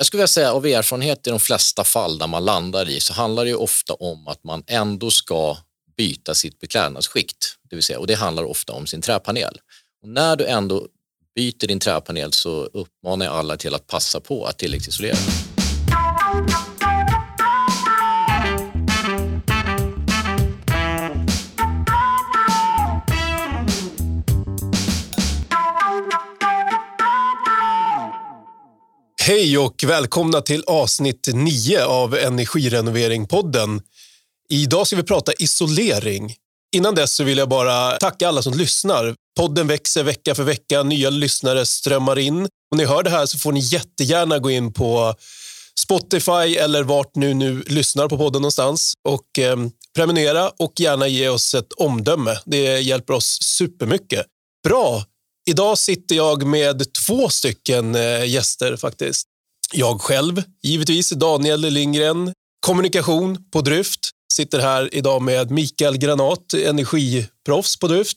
Jag skulle vilja säga av erfarenhet i de flesta fall där man landar i så handlar det ju ofta om att man ändå ska byta sitt beklädnadsskikt, det vill säga, och det handlar ofta om sin träpanel. Och när du ändå byter din träpanel så uppmanar jag alla till att passa på att tilläggsisolera. Hej och välkomna till avsnitt 9 av Energirenovering-podden. Idag ska vi prata isolering. Innan dess så vill jag bara tacka alla som lyssnar. Podden växer vecka för vecka, nya lyssnare strömmar in. Om ni hör det här så får ni jättegärna gå in på Spotify eller vart nu nu lyssnar på podden någonstans och eh, prenumerera och gärna ge oss ett omdöme. Det hjälper oss supermycket. Bra, Idag sitter jag med två stycken eh, gäster faktiskt. Jag själv, givetvis, Daniel Lindgren, kommunikation på Dryft. Sitter här idag med Mikael Granat, energiproffs på Dryft.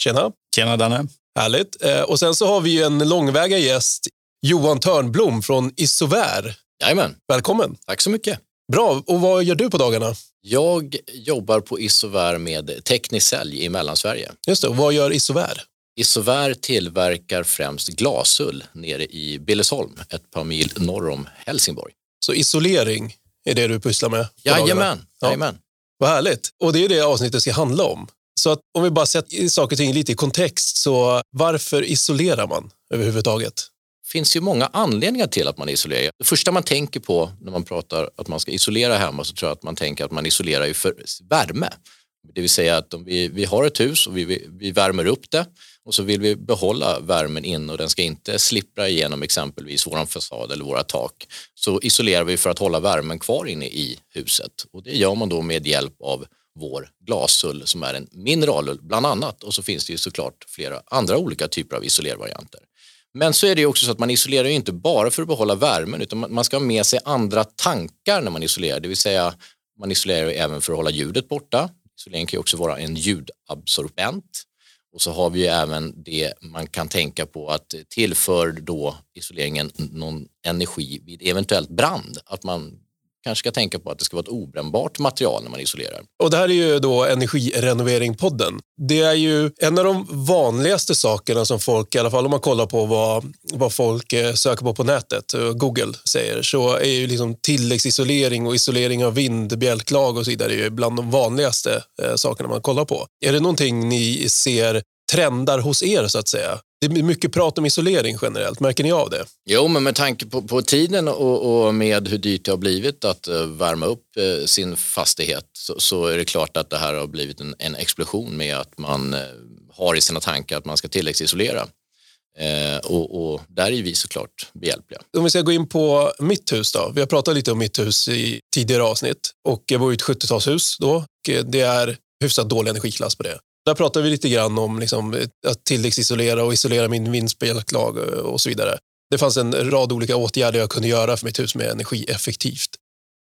Tjena! Tjena Danne! Härligt. Eh, och sen så har vi en långväga gäst, Johan Törnblom från Isovär. Jajamän. Välkommen! Tack så mycket. Bra. Och vad gör du på dagarna? Jag jobbar på Isovär med teknisk sälj i Mellansverige. Just det. Och vad gör Isovär? Isovär tillverkar främst glasull nere i Billesholm, ett par mil norr om Helsingborg. Så isolering är det du pysslar med? Jajamän, ja. jajamän. Vad härligt. Och det är det avsnittet ska handla om. Så att om vi bara sätter saker och ting lite i kontext, så varför isolerar man överhuvudtaget? Det finns ju många anledningar till att man isolerar. Det första man tänker på när man pratar att man ska isolera hemma så tror jag att man tänker att man isolerar ju för värme. Det vill säga att om vi, vi har ett hus och vi, vi, vi värmer upp det och så vill vi behålla värmen in och den ska inte slippra igenom exempelvis våran fasad eller våra tak. Så isolerar vi för att hålla värmen kvar inne i huset och det gör man då med hjälp av vår glasull som är en mineralull bland annat och så finns det ju såklart flera andra olika typer av isolervarianter. Men så är det ju också så att man isolerar ju inte bara för att behålla värmen utan man ska ha med sig andra tankar när man isolerar, det vill säga man isolerar ju även för att hålla ljudet borta. Isolering kan ju också vara en ljudabsorbent och så har vi ju även det man kan tänka på att tillför då isoleringen någon energi vid eventuellt brand. Att man kanske ska tänka på att det ska vara ett obrännbart material när man isolerar. Och det här är ju då Energirenovering-podden. Det är ju en av de vanligaste sakerna som folk, i alla fall om man kollar på vad, vad folk eh, söker på på nätet, eh, Google säger, så är ju liksom tilläggsisolering och isolering av vind, bjälklag och så vidare ju bland de vanligaste eh, sakerna man kollar på. Är det någonting ni ser trendar hos er så att säga? Det är mycket prat om isolering generellt. Märker ni av det? Jo, men med tanke på, på tiden och, och, med hur dyrt det har blivit att uh, värma upp uh, sin fastighet så, så, är det klart att det här har blivit en, en explosion med att man uh, har i sina tankar att man ska tilläggsisolera. Och, och, där är vi såklart behjälpliga. Om vi ska gå in på mitt hus då. Vi har pratat lite om mitt hus i tidigare avsnitt och jag bor i ett 70-talshus då. Och det är hyfsat dålig energiklass på det. Där pratar vi lite grann om liksom, att tilläggsisolera och isolera min vindspelklag och så vidare. Det fanns en rad olika åtgärder jag kunde göra för mitt hus med energieffektivt.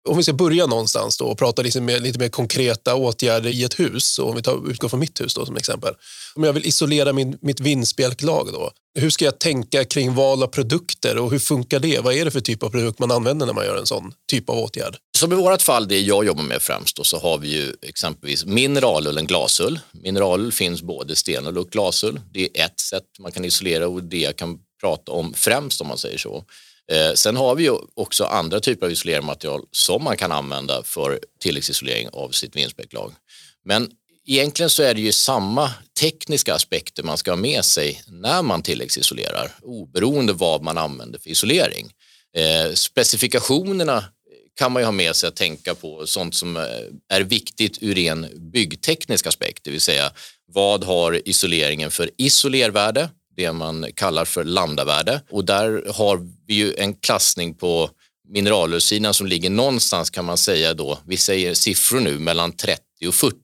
Om vi ska börja någonstans då och prata lite mer, lite mer konkreta åtgärder i ett hus, och om vi tar, utgår från mitt hus då, som exempel. Om jag vill isolera min, mitt vindspjälklag, då, hur ska jag tänka kring val av produkter och hur funkar det? Vad är det för typ av produkt man använder när man gör en sån typ av åtgärd? Som i vårt fall, det jag jobbar med främst, då, så har vi ju exempelvis mineralull, en glasull. Mineralull finns både stenull och glasull. Det är ett sätt man kan isolera och det jag kan prata om främst om man säger så. Eh, sen har vi ju också andra typer av isolermaterial som man kan använda för tilläggsisolering av sitt vindspräcklag. Men egentligen så är det ju samma tekniska aspekter man ska ha med sig när man tilläggsisolerar oberoende vad man använder för isolering. Eh, specifikationerna kan man ju ha med sig att tänka på sånt som eh, är viktigt ur en byggteknisk aspekt, det vill säga vad har isoleringen för isolervärde, det man kallar för lambdavärde och där har vi ju en klassning på mineralursidan som ligger någonstans kan man säga då, vi säger siffror nu mellan 30 och 40.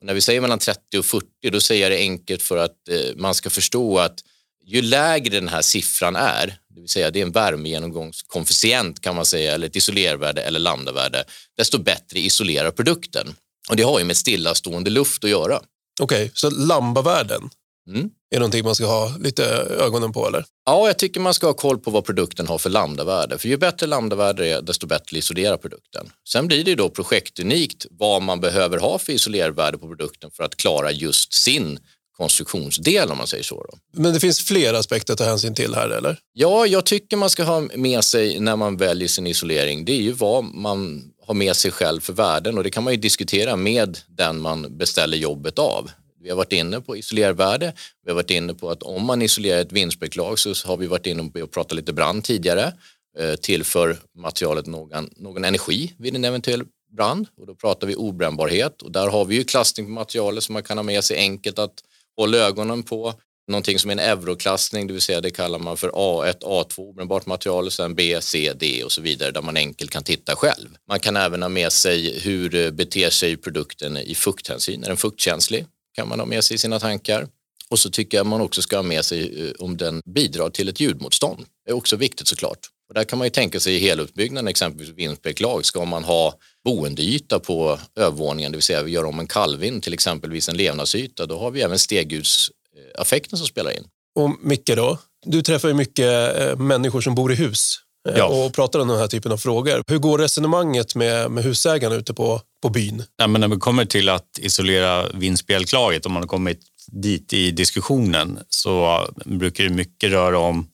Och när vi säger mellan 30 och 40 då säger jag det enkelt för att eh, man ska förstå att ju lägre den här siffran är, det vill säga det är en värmegenomgångskoefficient kan man säga, eller ett isolervärde eller lambdavärde, desto bättre isolerar produkten. Och det har ju med stillastående luft att göra. Okej, okay, så lambavärden, Mm. Är det någonting man ska ha lite ögonen på eller? Ja, jag tycker man ska ha koll på vad produkten har för lambdavärde. För ju bättre lambdavärde det är, desto bättre isolerar produkten. Sen blir det då projektunikt vad man behöver ha för isolervärde på produkten för att klara just sin konstruktionsdel om man säger så. Då. Men det finns fler aspekter att ta hänsyn till här eller? Ja, jag tycker man ska ha med sig när man väljer sin isolering. Det är ju vad man har med sig själv för värden och det kan man ju diskutera med den man beställer jobbet av. Vi har varit inne på isolervärde. Vi har varit inne på att om man isolerar ett vindspeklag så har vi varit inne på att prata lite brand tidigare. Eh, tillför materialet någon, någon energi vid en eventuell brand och då pratar vi obrännbarhet och där har vi ju klassning på materialet som man kan ha med sig enkelt att hålla ögonen på. Någonting som är en euroklassning, det vill säga det kallar man för A1, A2 obrännbart material och sen B, C, D och så vidare där man enkelt kan titta själv. Man kan även ha med sig hur eh, beter sig produkten i fukthänsyn. Är den fuktkänslig? Kan man ha med sig i sina tankar. Och så tycker jag man också ska ha med sig eh, om den bidrar till ett ljudmotstånd. Det är också viktigt såklart. Och där kan man ju tänka sig i heluppbyggnaden, exempelvis vindspeklag, ska man ha boendeyta på övervåningen, det vill säga vi gör om en kallvind till exempelvis en levnadsyta, då har vi även steggudsaffekten eh, som spelar in. Och Micke då? Du träffar ju mycket eh, människor som bor i hus ja. och pratar om den här typen av frågor. Hur går resonemanget med, med husägarna ute på, på byn? Ja, men när vi kommer till att isolera vindspjälklaget, om man har kommit dit i diskussionen, så brukar det mycket röra om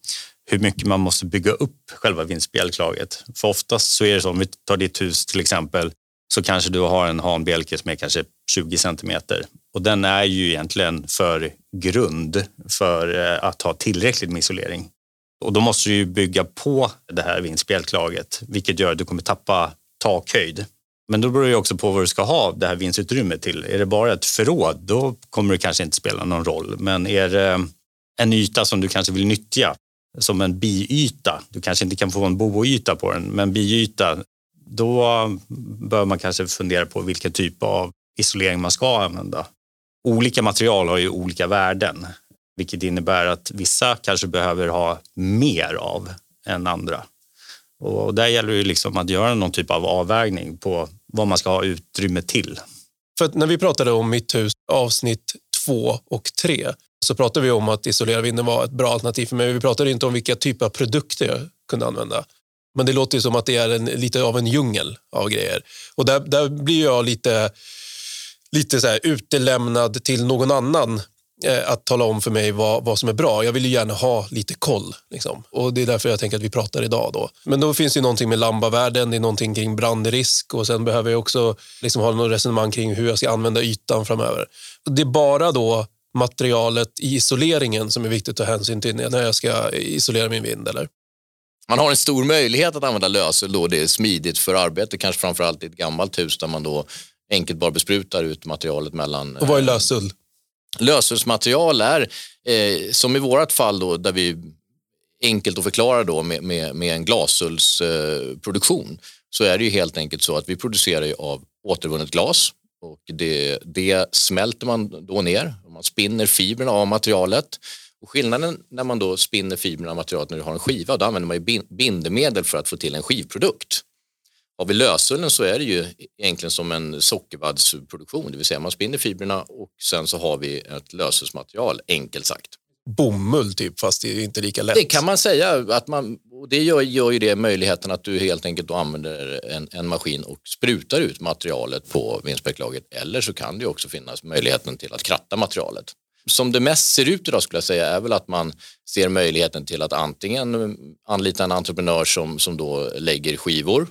hur mycket man måste bygga upp själva vindspjälklaget. För oftast så är det så, om vi tar ditt hus till exempel, så kanske du har en hanbjälke som är kanske 20 centimeter och den är ju egentligen för grund för eh, att ha tillräckligt med isolering. Och då måste du bygga på det här vindspjälklaget, vilket gör att du kommer tappa takhöjd. Men då beror det också på vad du ska ha det här vindsutrymmet till. Är det bara ett förråd, då kommer det kanske inte spela någon roll. Men är det en yta som du kanske vill nyttja som en biyta, du kanske inte kan få en boyta på den, men biyta, då bör man kanske fundera på vilken typ av isolering man ska använda. Olika material har ju olika värden, vilket innebär att vissa kanske behöver ha mer av än andra. Och där gäller det liksom att göra någon typ av avvägning på vad man ska ha utrymme till. För när vi pratade om mitt hus avsnitt två och tre så pratade vi om att isolera vinden var ett bra alternativ för mig. Vi pratade inte om vilka typer av produkter jag kunde använda. Men det låter som att det är en, lite av en djungel av grejer. Och där, där blir jag lite, lite så här utelämnad till någon annan att tala om för mig vad, vad som är bra. Jag vill ju gärna ha lite koll. Liksom. Och Det är därför jag tänker att vi pratar idag. Då. Men då finns det ju någonting med lambavärden, det är någonting kring brandrisk och sen behöver jag också liksom ha något resonemang kring hur jag ska använda ytan framöver. Det är bara då materialet i isoleringen som är viktigt att ta hänsyn till när jag ska isolera min vind, eller? Man har en stor möjlighet att använda lösull då det är smidigt för arbete, kanske framförallt i ett gammalt hus där man då enkelt bara besprutar ut materialet mellan... Och vad är lösull? Lösningsmaterial är, eh, som i vårt fall då, där vi enkelt att förklara då med, med, med en glasullsproduktion, eh, så är det ju helt enkelt så att vi producerar ju av återvunnet glas och det, det smälter man då ner och man spinner fibrerna av materialet. Och skillnaden när man då spinner fibrerna av materialet när du har en skiva, då använder man ju bindemedel för att få till en skivprodukt. Har vi lösullen så är det ju egentligen som en sockervaddsproduktion, det vill säga man spinner fibrerna och sen så har vi ett löselsmaterial, enkelt sagt. Bomull typ, fast det är inte lika lätt. Det kan man säga, att man, och det gör, gör ju det möjligheten att du helt enkelt använder en, en maskin och sprutar ut materialet på vindspräcklaget eller så kan det också finnas möjligheten till att kratta materialet. Som det mest ser ut idag skulle jag säga är väl att man ser möjligheten till att antingen anlita en entreprenör som, som då lägger skivor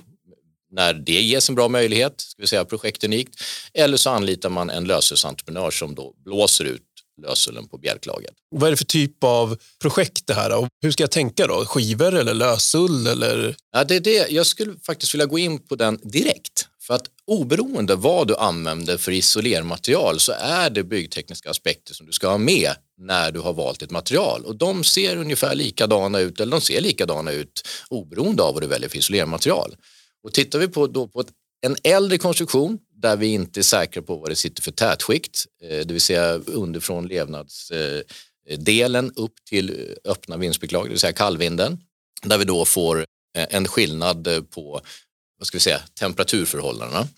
när det ges en bra möjlighet, ska vi säga projektunikt, eller så anlitar man en löshusentreprenör som då blåser ut lösullen på bjälklaget. Vad är det för typ av projekt det här? Och hur ska jag tänka då? Skivor eller lösull? Eller? Ja, det är det. Jag skulle faktiskt vilja gå in på den direkt. För att oberoende vad du använder för isolermaterial så är det byggtekniska aspekter som du ska ha med när du har valt ett material och de ser ungefär likadana ut eller de ser likadana ut oberoende av vad du väljer för isolermaterial. Och tittar vi på, då på en äldre konstruktion där vi inte är säkra på vad det sitter för tätskikt, eh, det vill säga underifrån levnadsdelen upp till öppna vindspeklag, det vill säga kallvinden, där vi då får eh, en skillnad eh, på vad ska vi säga, temperaturförhållandena.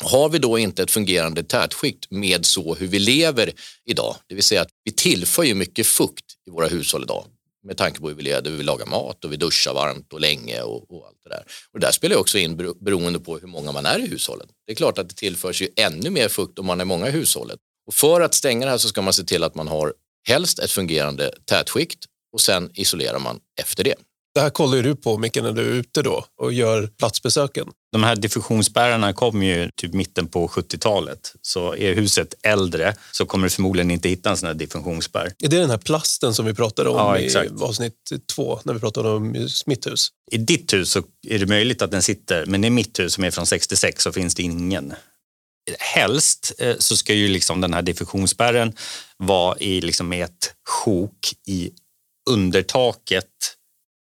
Har vi då inte ett fungerande tätskikt med så hur vi lever idag, det vill säga att vi tillför ju mycket fukt i våra hushåll idag med tanke på hur vi lever, vi lagar mat och vi duschar varmt och länge och, och allt det där. Och det där spelar också in beroende på hur många man är i hushållet. Det är klart att det tillförs ju ännu mer fukt om man är många i hushållet. Och för att stänga det här så ska man se till att man har helst ett fungerande tätskikt och sen isolerar man efter det. Det här kollar du på Micke när du är ute då och gör platsbesöken. De här diffusionsspärrarna kom ju typ mitten på 70-talet. Så är huset äldre så kommer du förmodligen inte hitta en sån här diffusionsspärr. Är det den här plasten som vi pratade om ja, i avsnitt två när vi pratade om mitt hus? I ditt hus så är det möjligt att den sitter, men i mitt hus som är från 66 så finns det ingen. Helst eh, så ska ju liksom den här diffusionsspärren vara i liksom ett sjok i undertaket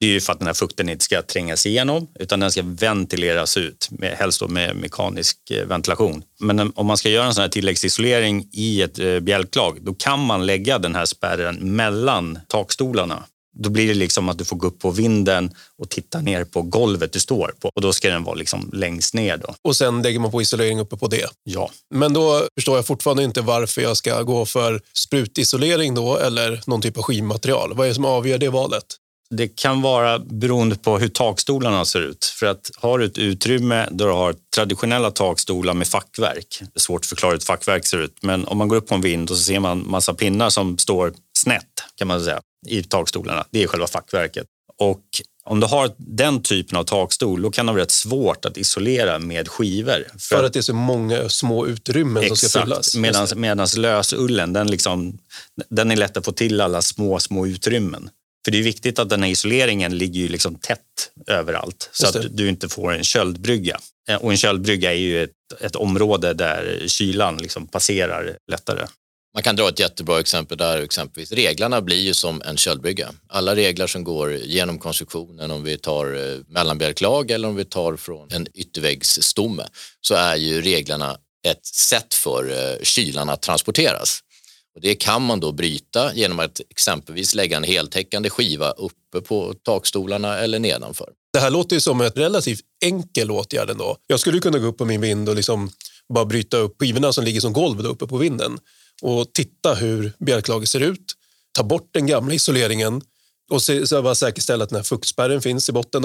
det är ju för att den här fukten inte ska trängas igenom utan den ska ventileras ut, med, helst då med mekanisk eh, ventilation. Men om man ska göra en sån här tilläggsisolering i ett eh, bjälklag då kan man lägga den här spärren mellan takstolarna. Då blir det liksom att du får gå upp på vinden och titta ner på golvet du står på och då ska den vara liksom längst ner. Då. Och sen lägger man på isolering uppe på det? Ja. Men då förstår jag fortfarande inte varför jag ska gå för sprutisolering då eller någon typ av skivmaterial. Vad är det som avgör det valet? Det kan vara beroende på hur takstolarna ser ut. För att har du ett utrymme där du har traditionella takstolar med fackverk, det är svårt att förklara hur ett fackverk ser ut, men om man går upp på en vind och så ser man massa pinnar som står snett kan man säga i takstolarna. Det är själva fackverket. Och om du har den typen av takstol, då kan det vara rätt svårt att isolera med skivor. För, för att det är så många små utrymmen exakt, som ska fyllas? Medan lösullen, den, liksom, den är lätt att få till alla små, små utrymmen. För det är viktigt att den här isoleringen ligger ju liksom tätt överallt så att du inte får en köldbrygga. Eh, och en köldbrygga är ju ett, ett område där kylan liksom passerar lättare. Man kan dra ett jättebra exempel där exempelvis reglarna blir ju som en köldbrygga. Alla regler som går genom konstruktionen om vi tar eh, mellanbjälklag eller om vi tar från en ytterväggsstomme så är ju reglerna ett sätt för eh, kylan att transporteras. Och det kan man då bryta genom att exempelvis lägga en heltäckande skiva uppe på takstolarna eller nedanför. Det här låter ju som en relativt enkel åtgärd ändå. Jag skulle kunna gå upp på min vind och liksom bara bryta upp skivorna som ligger som golv uppe på vinden och titta hur bjälklaget ser ut, ta bort den gamla isoleringen och se, så bara säkerställa att den här fuktspärren finns i botten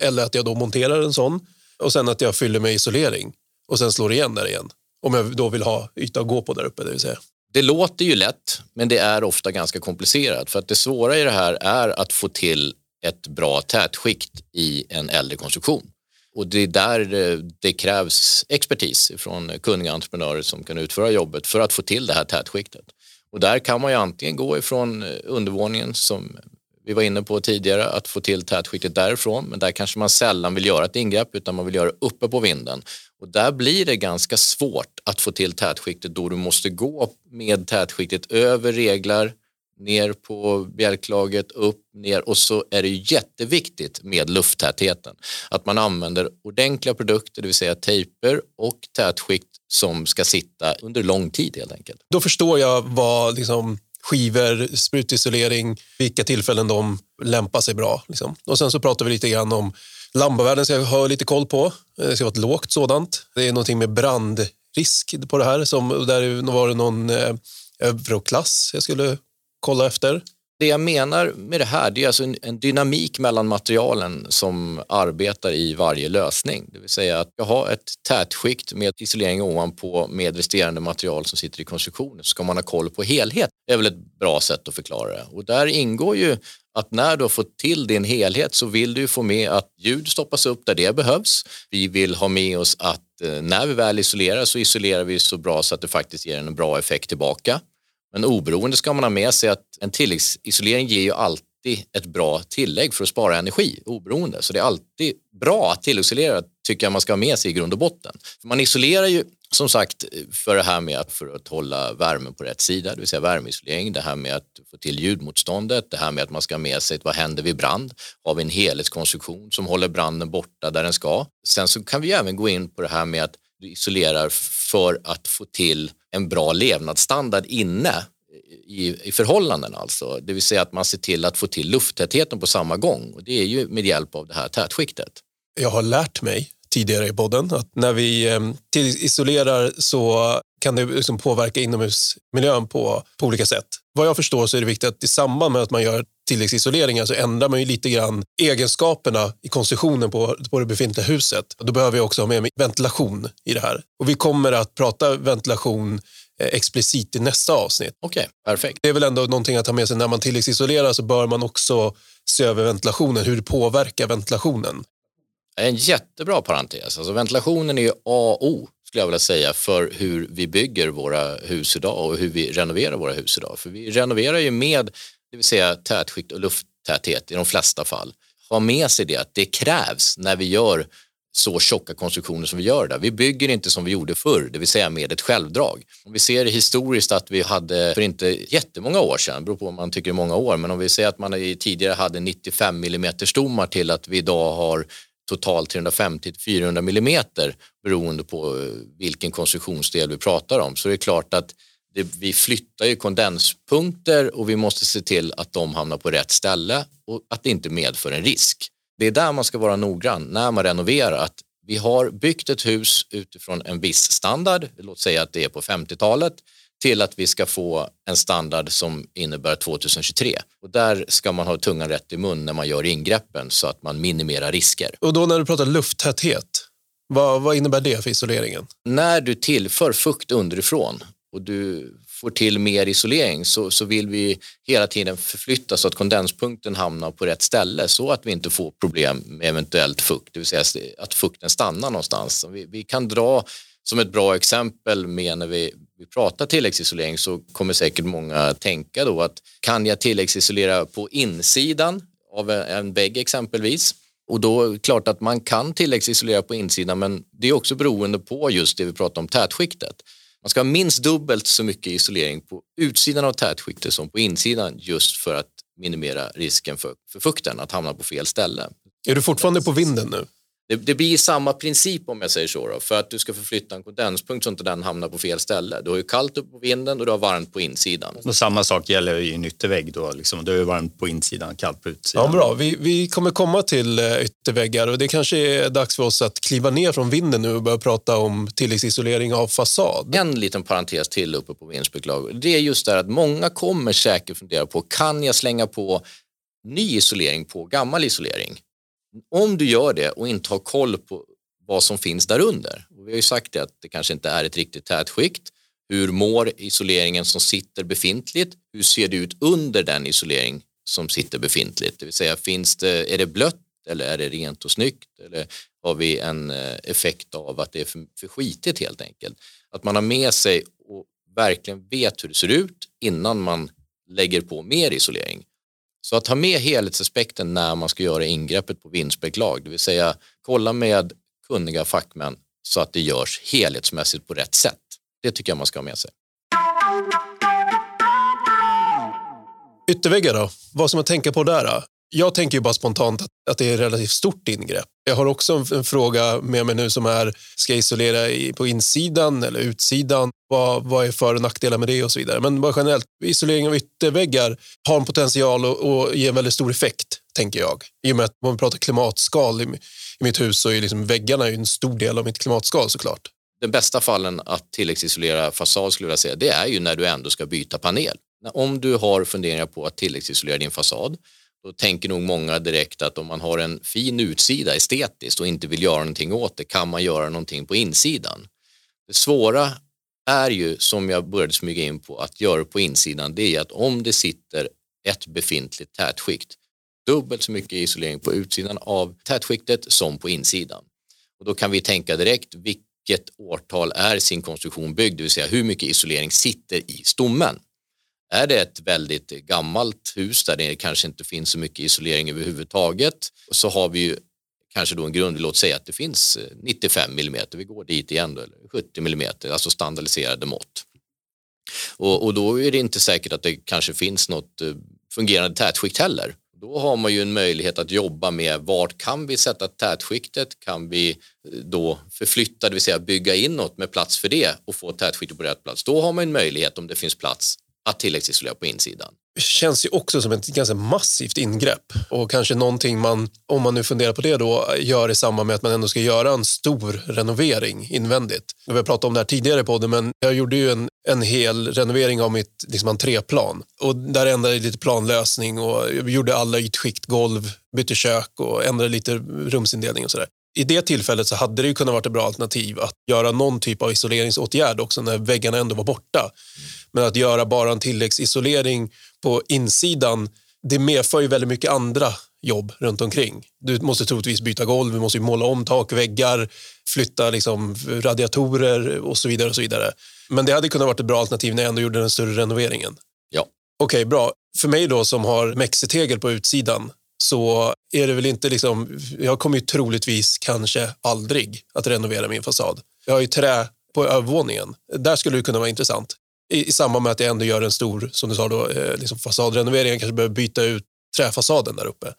eller att jag då monterar en sån och sen att jag fyller med isolering och sen slår igen där igen. Om jag då vill ha yta att gå på där uppe, det vill säga. Det låter ju lätt, men det är ofta ganska komplicerat för att det svåra i det här är att få till ett bra tätskikt i en äldre konstruktion. Och det är där det krävs expertis från kunniga entreprenörer som kan utföra jobbet för att få till det här tätskiktet. Och där kan man ju antingen gå ifrån eh, undervåningen som vi var inne på tidigare, att få till tätskiktet därifrån, men där kanske man sällan vill göra ett ingrepp utan man vill göra uppe på vinden. Och där blir det ganska svårt att få till tätskiktet då du måste gå med tätskiktet över reglar, ner på bjälklaget, upp, ner och så är det jätteviktigt med lufttätheten. Att man använder ordentliga produkter, det vill säga tejper och tätskikt som ska sitta under lång tid helt enkelt. Då förstår jag vad liksom, skivor, sprutisolering, vilka tillfällen de lämpar sig bra. Liksom. Och sen så pratar vi lite grann om Lambavärden ska jag ha lite koll på. Det ska vara ett lågt sådant. Det är någonting med brandrisk på det här. Som, där var det någon eh, euroklass jag skulle kolla efter. Det jag menar med det här det är alltså en, en, dynamik mellan materialen som arbetar i varje lösning. Det vill säga att jag har ett tätskikt med isolering ovanpå med resterande material som sitter i konstruktionen så ska man ha koll på helhet. Det är väl ett bra sätt att förklara det. Och där ingår ju att när du har fått till din helhet så vill du få med att ljud stoppas upp där det behövs. Vi vill ha med oss att eh, när vi väl isolerar så isolerar vi så bra så att det faktiskt ger en bra effekt tillbaka. Men oberoende ska man ha med sig att en tilläggsisolering ger ju alltid ett bra tillägg för att spara energi oberoende. Så det är alltid bra att tilläggsisolera tycker jag man ska ha med sig i grund och botten. För man isolerar ju som sagt för det här med att, för att hålla värmen på rätt sida, det vill säga värmeisolering, det här med att få till ljudmotståndet, det här med att man ska ha med sig vad händer vid brand? Har vi en helhetskonstruktion som håller branden borta där den ska? Sen så kan vi även gå in på det här med att du isolerar för att få till en bra levnadsstandard inne i, i förhållanden alltså. Det vill säga att man ser till att få till lufttätheten på samma gång och det är ju med hjälp av det här tätskiktet. Jag har lärt mig tidigare i podden. Att när vi ehm, isolerar så kan det liksom påverka inomhusmiljön på, på olika sätt. Vad jag förstår så är det viktigt att i samband med att man gör tilläggsisoleringar så ändrar man ju lite grann egenskaperna i konstruktionen på, på det befintliga huset. Då behöver vi också ha med ventilation i det här. Och vi kommer att prata ventilation eh, explicit i nästa avsnitt. Okej, okay, perfekt. Det är väl ändå någonting att ta med sig när man tilläggsisolerar så bör man också se över ventilationen, hur det påverkar ventilationen. En jättebra parentes. Alltså ventilationen är ju A och O skulle jag vilja säga för hur vi bygger våra hus idag och hur vi renoverar våra hus idag. För vi renoverar ju med, det vill säga tätskikt och lufttäthet i de flesta fall. Ha med sig det att det krävs när vi gör så tjocka konstruktioner som vi gör där. Vi bygger inte som vi gjorde förr, det vill säga med ett självdrag. Om vi ser historiskt att vi hade för inte jättemånga år sedan, beror på om man tycker många år, men om vi säger att man tidigare hade 95 mm stommar till att vi idag har totalt 350-400 millimeter beroende på eh, vilken konstruktionsdel vi pratar om. Så det är klart att vi flyttar ju kondenspunkter och vi måste se till att de hamnar på rätt ställe och att det inte medför en risk. Det är där man ska vara noggrann när man renoverar. Att vi har byggt ett hus utifrån en viss standard, låt säga att det är på 50-talet till att vi ska få en standard som innebär 2023. Och där ska man ha tungan rätt i mun när man gör ingreppen så att man minimerar risker. Och då när du pratar lufttäthet, vad, vad innebär det för isoleringen? När du tillför fukt underifrån och du får till mer isolering så, så vill vi hela tiden förflytta så att kondenspunkten hamnar på rätt ställe så att vi inte får problem med eventuellt fukt, det vill säga att fukten stannar någonstans. Vi, vi kan dra som ett bra exempel med när vi, vi pratar tilläggsisolering så kommer säkert många tänka då att kan jag tilläggsisolera på insidan av en vägg exempelvis? Och då är det klart att man kan tilläggsisolera på insidan men det är också beroende på just det vi pratar om tätskiktet. Man ska ha minst dubbelt så mycket isolering på utsidan av tätskiktet som på insidan just för att minimera risken för, för fukten att hamna på fel ställe. Är du fortfarande på vinden nu? Det, det, blir samma princip om jag säger så då, för att du ska förflytta en kondenspunkt så att den hamnar på fel ställe. Du har ju kallt uppe på vinden och du har varmt på insidan. Och samma sak gäller i en yttervägg då, liksom. du har varmt på insidan, kallt på utsidan. Ja, bra. Vi, vi kommer komma till eh, ytterväggar och det kanske är dags för oss att kliva ner från vinden nu och börja prata om tilläggsisolering av fasad. En liten parentes till uppe på vindspeklag. Det är just det att många kommer säkert fundera på, kan jag slänga på ny isolering på gammal isolering? Om du gör det och inte har koll på vad som finns där under. Och vi har ju sagt det att det kanske inte är ett riktigt tätskikt. Hur mår isoleringen som sitter befintligt? Hur ser det ut under den isolering som sitter befintligt? Det vill säga, finns det, är det blött eller är det rent och snyggt? Eller har vi en eh, effekt av att det är för, för skitigt helt enkelt? Att man har med sig och verkligen vet hur det ser ut innan man lägger på mer isolering. Så att ha med helhetsaspekten när man ska göra ingreppet på vindspeklag, det vill säga kolla med kunniga fackmän så att det görs helhetsmässigt på rätt sätt. Det tycker jag man ska ha med sig. Ytterväggar då? Vad ska man tänka på där? Jag tänker ju bara spontant att, att det är ett relativt stort ingrepp. Jag har också en, en fråga med mig nu som är, ska jag isolera i, på insidan eller utsidan? Vad, vad är för och nackdelar med det och så vidare. Men bara generellt, isolering av ytterväggar har en potential att, att ge en väldigt stor effekt, tänker jag. I och med att om vi pratar klimatskal i, i mitt hus så är liksom väggarna en stor del av mitt klimatskal såklart. Den bästa fallen att tilläggsisolera fasad skulle jag säga, det är ju när du ändå ska byta panel. Om du har funderingar på att tilläggsisolera din fasad då tänker nog många direkt att om man har en fin utsida estetiskt och inte vill göra någonting åt det kan man göra någonting på insidan. Det svåra är ju, som jag började smyga in på, att göra på insidan, det är att om det sitter ett befintligt tätskikt, dubbelt så mycket isolering på utsidan av tätskiktet som på insidan. Och då kan vi tänka direkt, vilket årtal är sin konstruktion byggd, det vill säga hur mycket isolering sitter i stommen. Är det ett väldigt gammalt hus där det kanske inte finns så mycket isolering överhuvudtaget så har vi ju kanske då en grund, låt säga att det finns eh, 95 mm, vi går dit igen då, eller 70 mm, alltså standardiserade mått. Och, och, då är det inte säkert att det kanske finns något eh, fungerande tätskikt heller. Då har man ju en möjlighet att jobba med vart kan vi sätta tätskiktet? Kan vi eh, då förflytta, det vill säga bygga in något med plats för det och få tätskiktet på rätt plats? Då har man en möjlighet om det finns plats att tilläggsisolera på insidan. Det känns ju också som ett ganska massivt ingrepp och kanske någonting man, om man nu funderar på det då, gör i samband med att man ändå ska göra en stor renovering invändigt. Vi har pratat om det här tidigare på podden, men jag gjorde ju en, en hel renovering av mitt liksom, entréplan och där ändrade jag lite planlösning och gjorde alla ytskikt, golv, bytte kök och ändrade lite rumsindelning och sådär i det tillfället så hade det ju kunnat vara ett bra alternativ att göra någon typ av isoleringsåtgärd också när väggarna ändå var borta. Men att göra bara en tilläggsisolering på insidan, det medför ju väldigt mycket andra jobb runt omkring. Du måste troligtvis byta golv, du måste måla om takväggar, flytta liksom radiatorer och så vidare. och så vidare. Men det hade kunnat vara ett bra alternativ när jag ändå gjorde den större renoveringen. Ja. Okej, okay, bra. För mig då som har mexitegel på utsidan så är det väl inte liksom, jag kommer ju troligtvis kanske aldrig att renovera min fasad. Jag har ju trä på övervåningen. Där skulle det kunna vara intressant. I, i samband med att jag ändå gör en stor, som du sa då, eh, liksom fasadrenovering. Jag kanske behöver byta ut träfasaden där uppe.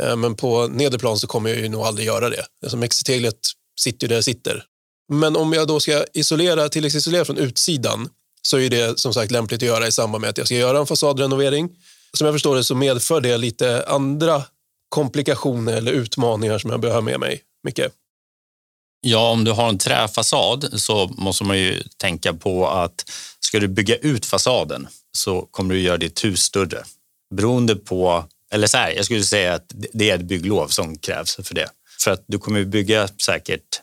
Eh, men på nederplan så kommer jag ju nog aldrig göra det. Alltså mexiteglet sitter ju där det sitter. Men om jag då ska isolera, tilläggsisolera från utsidan så är det som sagt lämpligt att göra i samband med att jag ska göra en fasadrenovering som jag förstår det så medför det lite andra komplikationer eller utmaningar som jag behöver med mig. Micke? Ja, om du har en träfasad så måste man ju tänka på att ska du bygga ut fasaden så kommer du göra ditt hus större. Beroende på, eller så här, jag skulle säga att det är ett bygglov som krävs för det. För att du kommer bygga säkert,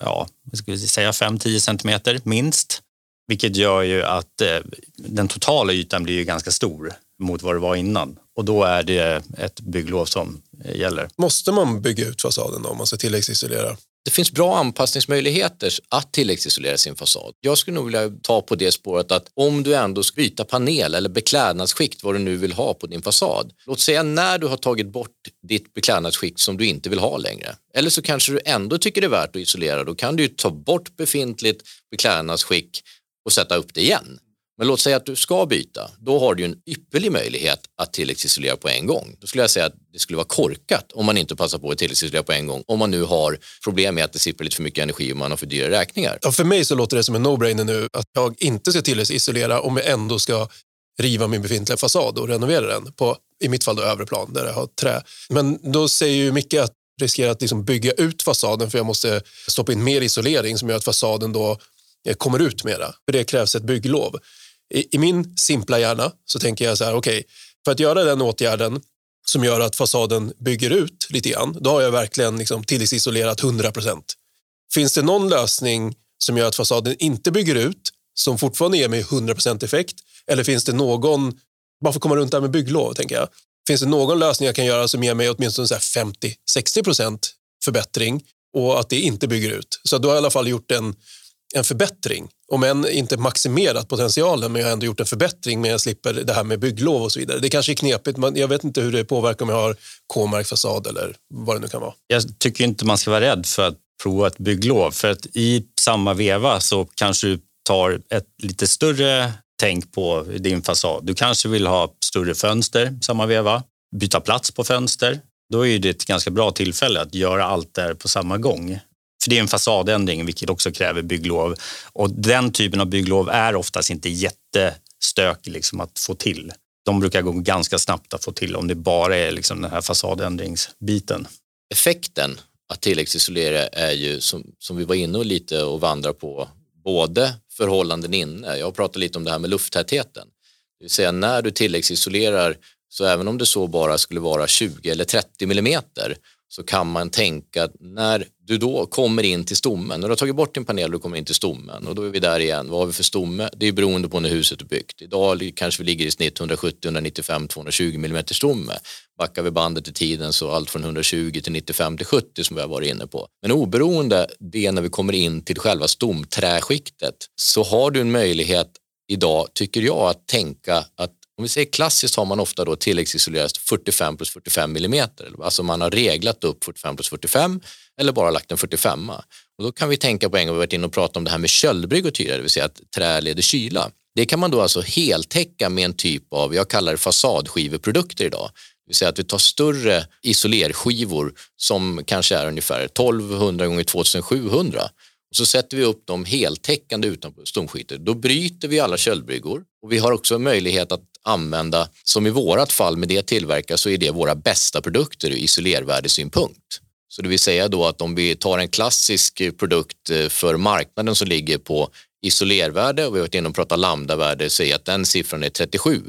ja, jag skulle säga 5-10 centimeter minst. Vilket gör ju att eh, den totala ytan blir ju ganska stor mot vad det var innan. Och då är det ett bygglov som gäller. Måste man bygga ut fasaden då, om man ska tilläggsisolera? Det finns bra anpassningsmöjligheter att tilläggsisolera sin fasad. Jag skulle nog vilja ta på det spåret att om du ändå ska byta panel eller beklädnadsskikt, vad du nu vill ha på din fasad. Låt säga när du har tagit bort ditt beklädnadsskikt som du inte vill ha längre. Eller så kanske du ändå tycker det är värt att isolera. Då kan du ta bort befintligt beklädnadsskick och sätta upp det igen. Men låt säga att du ska byta, då har du en ypperlig möjlighet att tilläggsisolera på en gång. Då skulle jag säga att det skulle vara korkat om man inte passar på att tilläggsisolera på en gång. Om man nu har problem med att det sipprar lite för mycket energi och man har för dyra räkningar. Ja, för mig så låter det som en no-brainer nu att jag inte ska tilläggsisolera om jag ändå ska riva min befintliga fasad och renovera den på, i mitt fall då övre plan där jag har trä. Men då säger ju Micke att riskerar att liksom bygga ut fasaden för jag måste stoppa in mer isolering som gör att fasaden då eh, kommer ut mera. För det krävs ett bygglov. I, I, min simpla hjärna så tänker jag så här, okej, okay, för att göra den åtgärden som gör att fasaden bygger ut lite grann, då har jag verkligen liksom tilläggsisolerat 100 procent. Finns det någon lösning som gör att fasaden inte bygger ut, som fortfarande ger mig 100 procent effekt? Eller finns det någon, bara för att komma runt där med bygglov, tänker jag. Finns det någon lösning jag kan göra som ger mig åtminstone 50-60 procent förbättring och att det inte bygger ut? Så då har jag i alla fall gjort en, en förbättring. Om än inte maximerat potentialen, men jag har ändå gjort en förbättring men jag slipper det här med bygglov och så vidare. Det kanske är knepigt, men jag vet inte hur det påverkar om jag har K-märkt fasad eller vad det nu kan vara. Jag tycker inte man ska vara rädd för att prova ett bygglov, för att i samma veva så kanske du tar ett lite större tänk på din fasad. Du kanske vill ha större fönster samma veva, byta plats på fönster. Då är det ett ganska bra tillfälle att göra allt där på samma gång. För det är en fasadändring, vilket också kräver bygglov. Och den typen av bygglov är oftast inte jättestökig liksom att få till. De brukar gå ganska snabbt att få till om det bara är liksom den här fasadändringsbiten. Effekten att tilläggsisolera är ju som, som vi var inne och lite och vandrar på både förhållanden inne. Jag har pratat lite om det här med lufttätheten. Det vill säga när du tilläggsisolerar så även om det så bara skulle vara 20 eller 30 millimeter så kan man tänka att när du då kommer in till stommen, när du har tagit bort din panel och du kommer in till stommen och då är vi där igen, vad har vi för stomme? Det är beroende på när huset är byggt. Idag kanske vi ligger i snitt 170, 195, 220 mm stomme. Backar vi bandet i tiden så allt från 120 till 95 till 70 som vi har varit inne på. Men oberoende det när vi kommer in till själva stomträskiktet så har du en möjlighet idag, tycker jag, att tänka att om vi säger klassiskt har man ofta då tilläggsisolerat 45 plus 45 millimeter. Alltså man har reglat upp 45 plus 45 eller bara lagt en 45. Och då kan vi tänka på en gång, vi varit inne och pratat om det här med köldbryggor tidigare, det vill säga att trä leder kyla. Det kan man då alltså heltäcka med en typ av, jag kallar det fasadskiveprodukter idag. Det vill säga att vi tar större isolerskivor som kanske är ungefär 1200 gånger 2700 och så sätter vi upp dem heltäckande utanpå stomskiktet. Då bryter vi alla köldbryggor Och vi har också möjlighet att använda, som i vårat fall med det tillverkare så är det våra bästa produkter ur isolervärdesynpunkt. Så det vill säga då att om vi tar en klassisk eh, produkt eh, för marknaden som ligger på isolervärde och vi har varit inne och pratat lambdavärde, säger att den siffran är 37.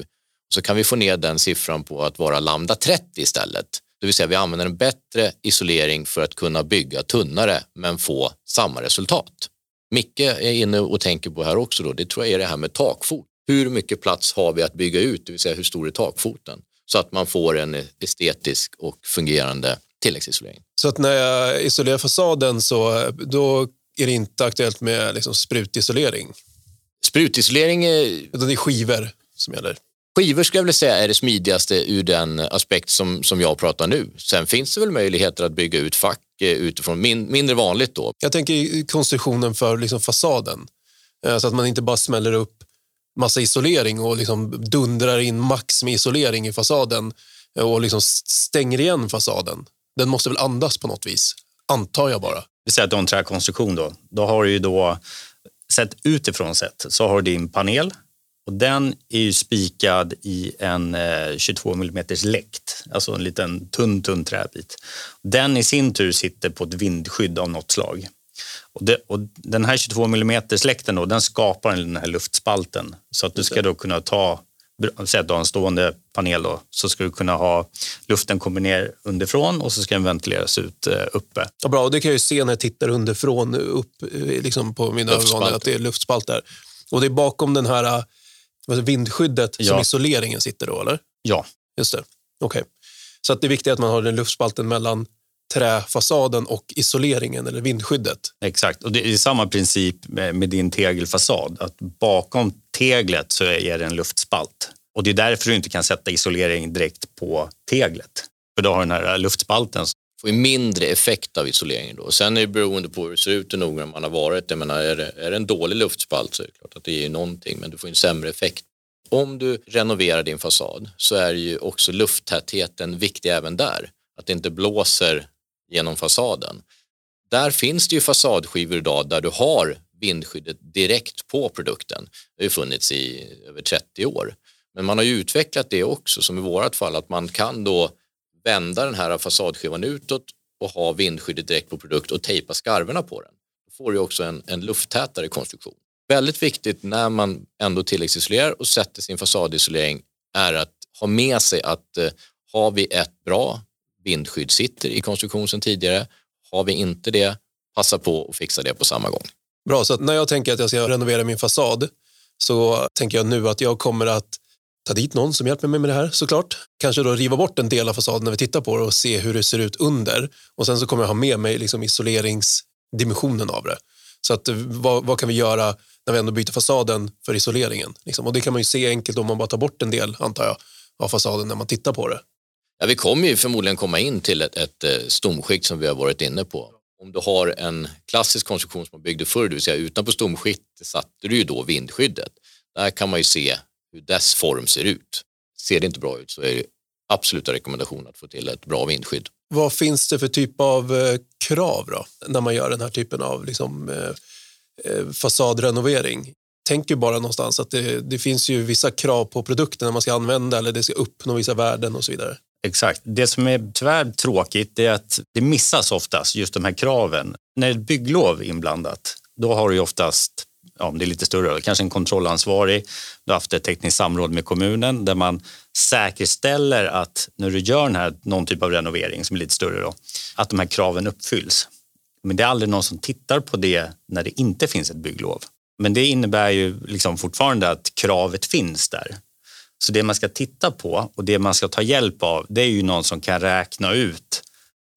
Så kan vi få ner den siffran på att vara lambda 30 istället. Det vill säga vi använder en bättre isolering för att kunna bygga tunnare men få samma resultat. Micke är inne och tänker på här också då, det tror jag är det här med takfot. Hur mycket plats har vi att bygga ut, det vill säga hur stor är takfoten? Så att man får en estetisk och fungerande tilläggsisolering. Så att när jag isolerar fasaden så då är det inte aktuellt med liksom sprutisolering? Sprutisolering är... Utan det är skivor som gäller? Skivor skulle jag vilja säga är det smidigaste ur den aspekt som, som jag pratar nu. Sen finns det väl möjligheter att bygga ut fack eh, utifrån, min, mindre vanligt då. Jag tänker konstruktionen för liksom fasaden. Eh, så att man inte bara smäller upp massa isolering och liksom dundrar in max med isolering i fasaden och liksom stänger igen fasaden. Den måste väl andas på något vis, antar jag bara. Vi säger att du har en träkonstruktion då. Då har du ju då, sett utifrån sett, så har du din panel och den är ju spikad i en eh, 22 mm läkt, alltså en liten tunn, tunn träbit. Den i sin tur sitter på ett vindskydd av något slag. Och, det, och den här 22 mm läkten då, den skapar den här luftspalten så att du ska då kunna ta Säg att du har en stående panel då, så ska du kunna ha luften kommer ner underifrån och så ska den ventileras ut eh, uppe. Ja, bra, och det kan jag ju se när jag tittar underifrån upp eh, liksom på mina ögon att det är luftspalt där. Och det är bakom den här vindskyddet ja. som isoleringen sitter då, eller? Ja. Just det. Okej. Okay. Så att det är viktigt att man har den luftspalten mellan träfasaden och isoleringen eller vindskyddet. Exakt, och det är samma princip med, din tegelfasad. Att bakom teglet så är det en luftspalt. Och det är därför du inte kan sätta isolering direkt på teglet. För då har den här luftspalten får ju mindre effekt av isoleringen då. Sen är det beroende på hur det ser ut och noga man har varit. Jag menar, är, det, är det en dålig luftspalt så är det klart att det ger någonting men du får en sämre effekt. Om du renoverar din fasad så är ju också lufttätheten viktig även där. Att det inte blåser genom fasaden. Där finns det ju fasadskivor idag där du har vindskyddet direkt på produkten. Det har ju funnits i över 30 år. Men man har ju utvecklat det också som i vårt fall att man kan då vända den här fasadskivan utåt och ha vindskyddet direkt på produkt och tejpa skarvarna på den. Då får du också en, en lufttätare konstruktion. Väldigt viktigt när man ändå tilläggsisolerar och sätter sin fasadisolering är att ha med sig att eh, har vi ett bra vindskydd sitter i konstruktion sedan tidigare, har vi inte det, passa på att fixa det på samma gång. Bra, så när jag tänker att jag ska renovera min fasad så tänker jag nu att jag kommer att ta dit någon som hjälper mig med det här såklart. Kanske då riva bort en del av fasaden när vi tittar på det och se hur det ser ut under. Och sen så kommer jag ha med mig liksom isoleringsdimensionen av det. Så att, vad, vad, kan vi göra när vi ändå byter fasaden för isoleringen? Liksom. Och det kan man ju se enkelt om man bara tar bort en del, antar jag, av fasaden när man tittar på det. Ja, vi kommer ju förmodligen komma in till ett, ett eh, stomskikt som vi har varit inne på. Om du har en klassisk konstruktion som man byggde förr, det vill säga utanpå stomskikt satte du ju då vindskyddet. Där kan man ju se hur dess form ser ut. Ser det inte bra ut så är det absoluta rekommendation att få till ett bra vindskydd. Vad finns det för typ av eh, krav då, när man gör den här typen av liksom, eh, eh, fasadrenovering? Tänk ju bara någonstans att det, det, finns ju vissa krav på produkten man ska använda eller det ska uppnå vissa värden och så vidare. Exakt. Det som är tyvärr tråkigt är att det missas oftast, just de här kraven. När ett bygglov är inblandat, då har du oftast ja, om det är lite större, kanske en kontrollansvarig. Du har haft ett tekniskt samråd med kommunen där man säkerställer att när du gör den här, någon typ av renovering som är lite större, då, att de här kraven uppfylls. Men det är aldrig någon som tittar på det när det inte finns ett bygglov. Men det innebär ju liksom fortfarande att kravet finns där. Så det man ska titta på och det man ska ta hjälp av, det är ju någon som kan räkna ut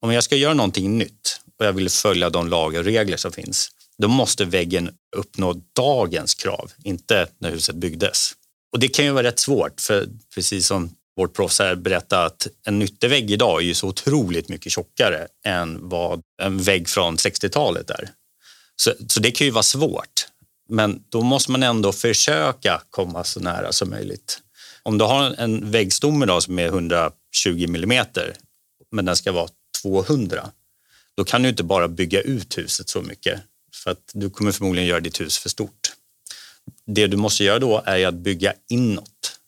om jag ska göra någonting nytt och jag vill följa de lagar och regler som finns, då måste väggen uppnå dagens krav, inte när huset byggdes. Och det kan ju vara rätt svårt, för precis som vårt proffs här berättade att en nyttevägg idag är ju så otroligt mycket tjockare än vad en vägg från 60-talet är. Så, så det kan ju vara svårt, men då måste man ändå försöka komma så nära som möjligt. Om du har en väggstomme då som är 120 millimeter, men den ska vara 200, då kan du inte bara bygga ut huset så mycket för att du kommer förmodligen göra ditt hus för stort. Det du måste göra då är att bygga inåt.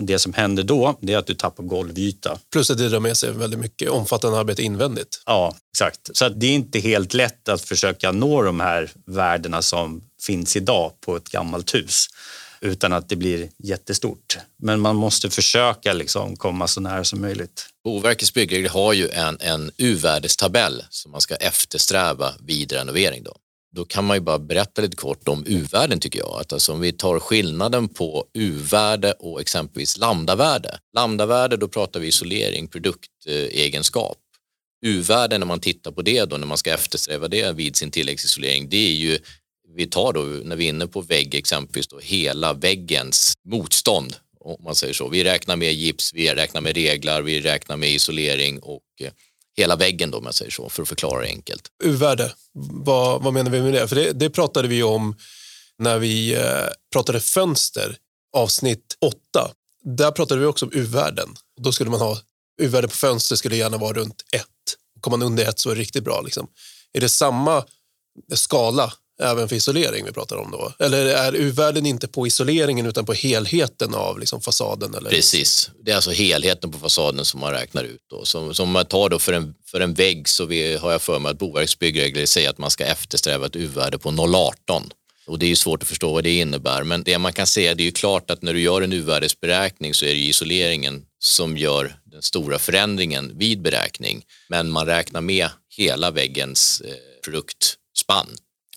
Det som händer då är att du tappar golvyta. Plus att det drar med sig väldigt mycket omfattande arbete invändigt. Ja, exakt. Så det är inte helt lätt att försöka nå de här värdena som finns idag på ett gammalt hus utan att det blir jättestort. Men man måste försöka liksom komma så nära som möjligt. Boverkets byggregler har ju en, en U-värdestabell som man ska eftersträva vid renovering. Då. då kan man ju bara berätta lite kort om U-värden tycker jag. Att alltså om vi tar skillnaden på U-värde och exempelvis lambdavärde. Lambdavärde, då pratar vi isolering, produktegenskap. U-värde när man tittar på det då, när man ska eftersträva det vid sin tilläggsisolering, det är ju vi tar då, när vi är inne på vägg exempelvis, då, hela väggens motstånd om man säger så. Vi räknar med gips, vi räknar med reglar, vi räknar med isolering och eh, hela väggen då om jag säger så, för att förklara det enkelt. U-värde, vad, vad menar vi med det? För det, det pratade vi om när vi eh, pratade fönster, avsnitt 8. Där pratade vi också om U-värden. Då skulle man ha U-värde på fönster skulle gärna vara runt 1. Kommer man under 1 så är det riktigt bra. Liksom. Är det samma skala även för isolering vi pratar om då? Eller är U-värden inte på isoleringen utan på helheten av liksom fasaden? Eller? Precis, det är alltså helheten på fasaden som man räknar ut. Då. Som, som man tar då för en, för en vägg så vi, har jag för mig att Boverkets byggregler säger att man ska eftersträva ett U-värde på 0,18. Och det är ju svårt att förstå vad det innebär, men det man kan säga det är ju klart att när du gör en U-värdesberäkning så är det isoleringen som gör den stora förändringen vid beräkning. Men man räknar med hela väggens eh, produktspann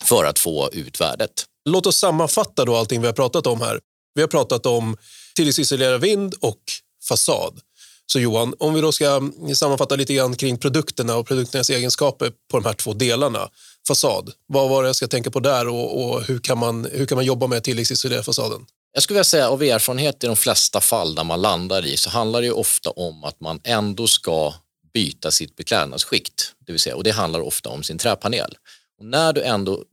för att få ut värdet. Låt oss sammanfatta då allting vi har pratat om här. Vi har pratat om tillväxtisolerad vind och fasad. Så Johan, om vi då ska sammanfatta lite grann kring produkterna och produkternas egenskaper på de här två delarna. Fasad, vad var det jag ska tänka på där och, och hur, kan man, hur kan man jobba med tilläggsisolera fasaden? Jag skulle vilja säga av erfarenhet i de flesta fall där man landar i så handlar det ofta om att man ändå ska byta sitt beklädnadsskikt. Det vill säga, och det handlar ofta om sin träpanel. Och när du ändå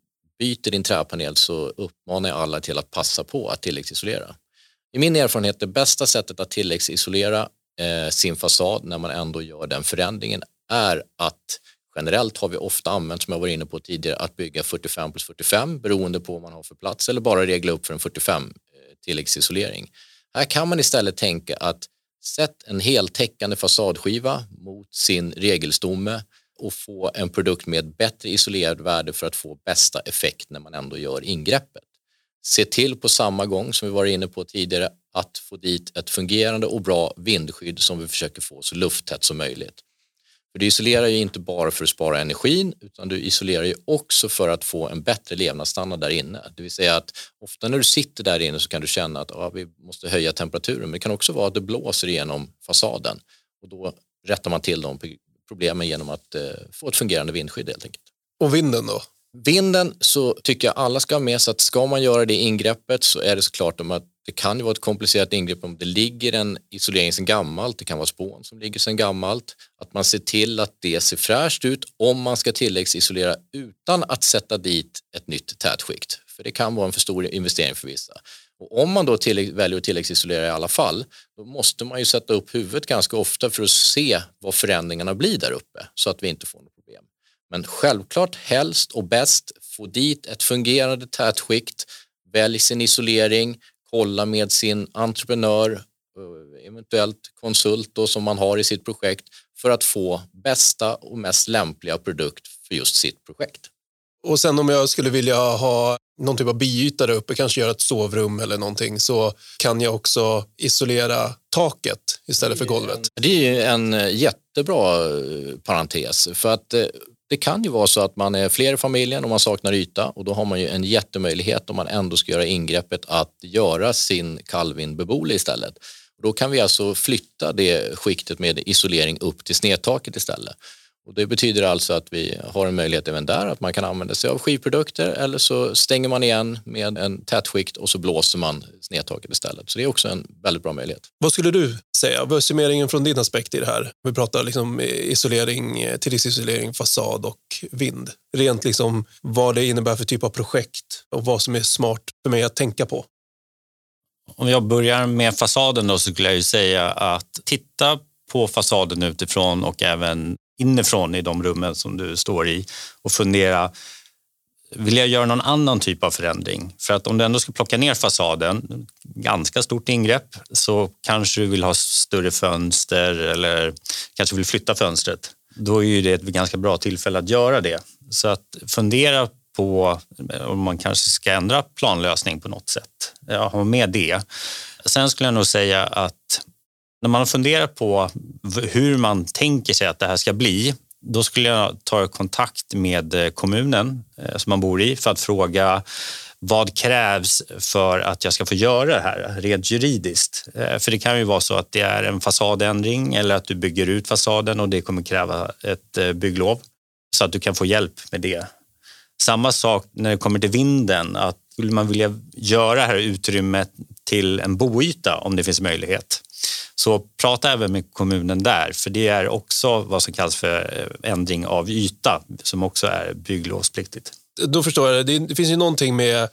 byter din träpanel så uppmanar jag alla till att passa på att tilläggsisolera. I min erfarenhet det bästa sättet att tilläggsisolera eh, sin fasad när man ändå gör den förändringen är att generellt har vi ofta använt, som jag var inne på tidigare, att bygga 45 plus 45 beroende på vad man har för plats eller bara regla upp för en 45 eh, tilläggsisolering. Här kan man istället tänka att sätt en heltäckande fasadskiva mot sin regelstomme och få en produkt med bättre isolerad värde för att få bästa effekt när man ändå gör ingreppet. Se till på samma gång som vi var inne på tidigare att få dit ett fungerande och bra vindskydd som vi försöker få så lufttätt som möjligt. För du isolerar ju inte bara för att spara energin utan du isolerar ju också för att få en bättre levnadsstandard där inne. Det vill säga att ofta när du sitter där inne så kan du känna att ah, vi måste höja temperaturen men det kan också vara att det blåser igenom fasaden och då rättar man till de problemen genom att eh, få ett fungerande vindskydd helt enkelt. Och vinden då? Vinden så tycker jag alla ska ha med sig att ska man göra det ingreppet så är det såklart om att det kan ju vara ett komplicerat ingrepp om det ligger en isolering sedan gammalt, det kan vara spån som ligger sedan gammalt, att man ser till att det ser fräscht ut om man ska tilläggsisolera utan att sätta dit ett nytt tätskikt. För det kan vara en för stor investering för vissa. Och om man då tillägg, väljer att tilläggsisolera i alla fall, då måste man ju sätta upp huvudet ganska ofta för att se vad förändringarna blir där uppe så att vi inte får något problem. Men självklart helst och bäst få dit ett fungerande tätskikt, välj sin isolering, kolla med sin entreprenör, eh, eventuellt konsult då, som man har i sitt projekt för att få bästa och mest lämpliga produkt för just sitt projekt. Och sen om jag skulle vilja ha någon typ av biyta där uppe, kanske göra ett sovrum eller någonting, så kan jag också isolera taket istället för golvet. Det är en eh, jättebra eh, parentes för att eh, det kan ju vara så att man är fler i familjen och man saknar yta och då har man ju en jättemöjlighet om man ändå ska göra ingreppet att göra sin kalvin beboelig istället. Då kan vi alltså flytta det skiktet med isolering upp till snedtaket istället. Och det betyder alltså att vi har en möjlighet även där att man kan använda sig av skivprodukter eller så stänger man igen med en tätskikt och så blåser man snedtaket istället. Så det är också en väldigt bra möjlighet. Vad skulle du säga? Vad är summeringen från din aspekt i det här? Vi pratar liksom isolering, tilläggsisolering, fasad och vind. Rent liksom vad det innebär för typ av projekt och vad som är smart för mig att tänka på. Om jag börjar med fasaden då så skulle jag ju säga att titta på fasaden utifrån och även inifrån i de rummen som du står i och fundera vill jag göra någon annan typ av förändring? För att om du ändå ska plocka ner fasaden, ganska stort ingrepp, så kanske du vill ha större fönster eller kanske vill flytta fönstret. Då är ju det ett ganska bra tillfälle att göra det. Så att fundera på om man kanske ska ändra planlösning på något sätt. Ja, ha med det. Sen skulle jag nog säga att när man funderar på hur man tänker sig att det här ska bli, då skulle jag ta kontakt med eh, kommunen eh, som man bor i för att fråga vad krävs för att jag ska få göra det här rent juridiskt? Eh, för det kan ju vara så att det är en fasadändring eller att du bygger ut fasaden och det kommer kräva ett bygglov så att du kan få hjälp med det. Samma sak när det kommer till vinden, att skulle man vilja göra det här utrymmet till en boyta om det finns möjlighet. Så prata även med kommunen där, för det är också vad som kallas för eh, ändring av yta som också är bygglovspliktigt. Då förstår jag. Det, det finns ju någonting med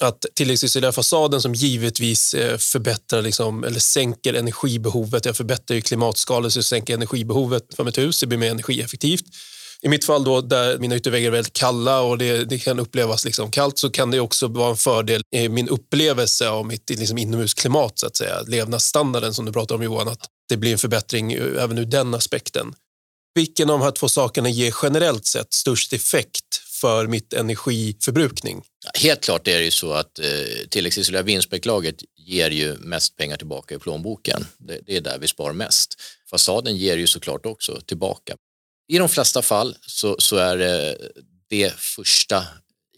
att tilläggsisolera fasaden som givetvis eh, förbättrar liksom, eller sänker energibehovet. Jag förbättrar ju klimatskalet så jag sänker energibehovet för mitt hus. Det blir mer energieffektivt. I mitt fall då, där mina ytterväggar är väldigt kalla och det, det, kan upplevas liksom kallt så kan det också vara en fördel i min upplevelse av mitt liksom inomhusklimat, så att säga. levnadsstandarden som du pratar om Johan, att det blir en förbättring eh, även ur den aspekten. Vilken av de här två sakerna ger generellt sett störst effekt för mitt energiförbrukning? Helt klart är det ju så att eh, tilläggsisolerat vinstspeklaget ger ju mest pengar tillbaka i plånboken. Det, det, är där vi sparar mest. Fasaden ger ju såklart också tillbaka. I de flesta fall så, så är det det första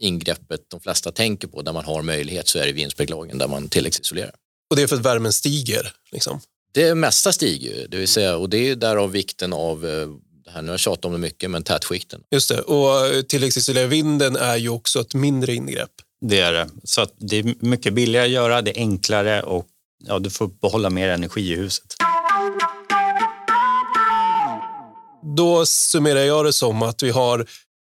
ingreppet de flesta tänker på där man har möjlighet så är det vinstspeklagen där man tilläggsisolerar. Och det är för att värmen stiger? Liksom. Det mesta stiger det vill säga, och det är därav vikten av eh, det här, nu har jag tjatat om det mycket, men tätskikten. Just det, och tilläggsisolera vinden är ju också ett mindre ingrepp. Det är det, så att det är mycket billigare att göra, det är enklare och ja, du får behålla mer energi i huset. Då summerar jag det som att vi har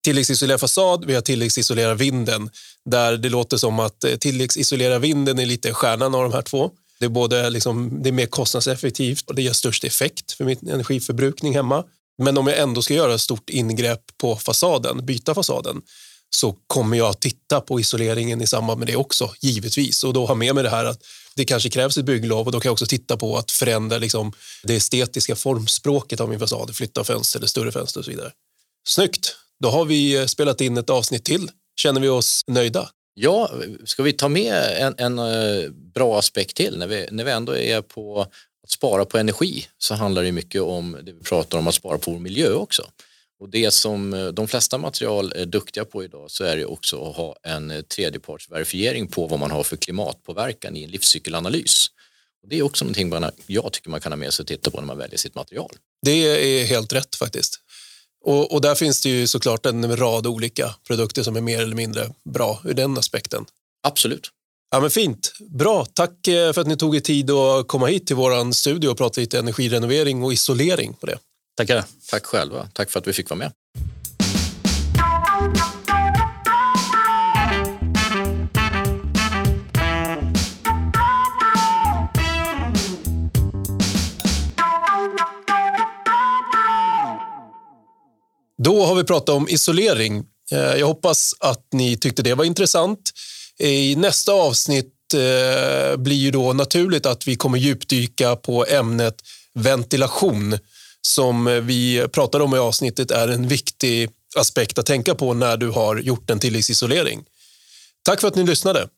tilläggsisolerad fasad, vi har tilläggsisolerad vinden där det låter som att eh, tilläggsisolera vinden är lite stjärnan av de här två. Det är, både liksom, det är mer kostnadseffektivt och det ger störst effekt för min energiförbrukning hemma. Men om jag ändå ska göra ett stort ingrepp på fasaden, byta fasaden, så kommer jag att titta på isoleringen i samband med det också, givetvis. Och då ha med mig det här att det kanske krävs ett bygglov och då kan jag också titta på att förändra liksom det estetiska formspråket av min fasad, flytta fönster eller större fönster och så vidare. Snyggt! Då har vi eh, spelat in ett avsnitt till. Känner vi oss nöjda? Ja, ska vi ta med en, en eh, bra aspekt till? När vi, när vi ändå är på att spara på energi så handlar det mycket om det vi pratar om att spara på vår miljö också. Och det som eh, de flesta material är duktiga på idag så är det också att ha en eh, tredjepartsverifiering på vad man har för klimatpåverkan i en livscykelanalys. Och det är också någonting man, jag tycker man kan ha med sig och titta på när man väljer sitt material. Det är helt rätt faktiskt. Och, och, där finns det ju såklart en rad olika produkter som är mer eller mindre bra ur den aspekten. Absolut. Ja, men fint. Bra. Tack eh, för att ni tog er tid att komma hit till vår studio och prata lite energirenovering och isolering på det. Tackar. Tack själva. Tack för att vi fick vara med. Då har vi pratat om isolering. Eh, jag hoppas att ni tyckte det var intressant. I nästa avsnitt eh, blir ju då naturligt att vi kommer djupdyka på ämnet ventilation som eh, vi pratade om i avsnittet är en viktig aspekt att tänka på när du har gjort en tilläggsisolering. Tack för att ni lyssnade.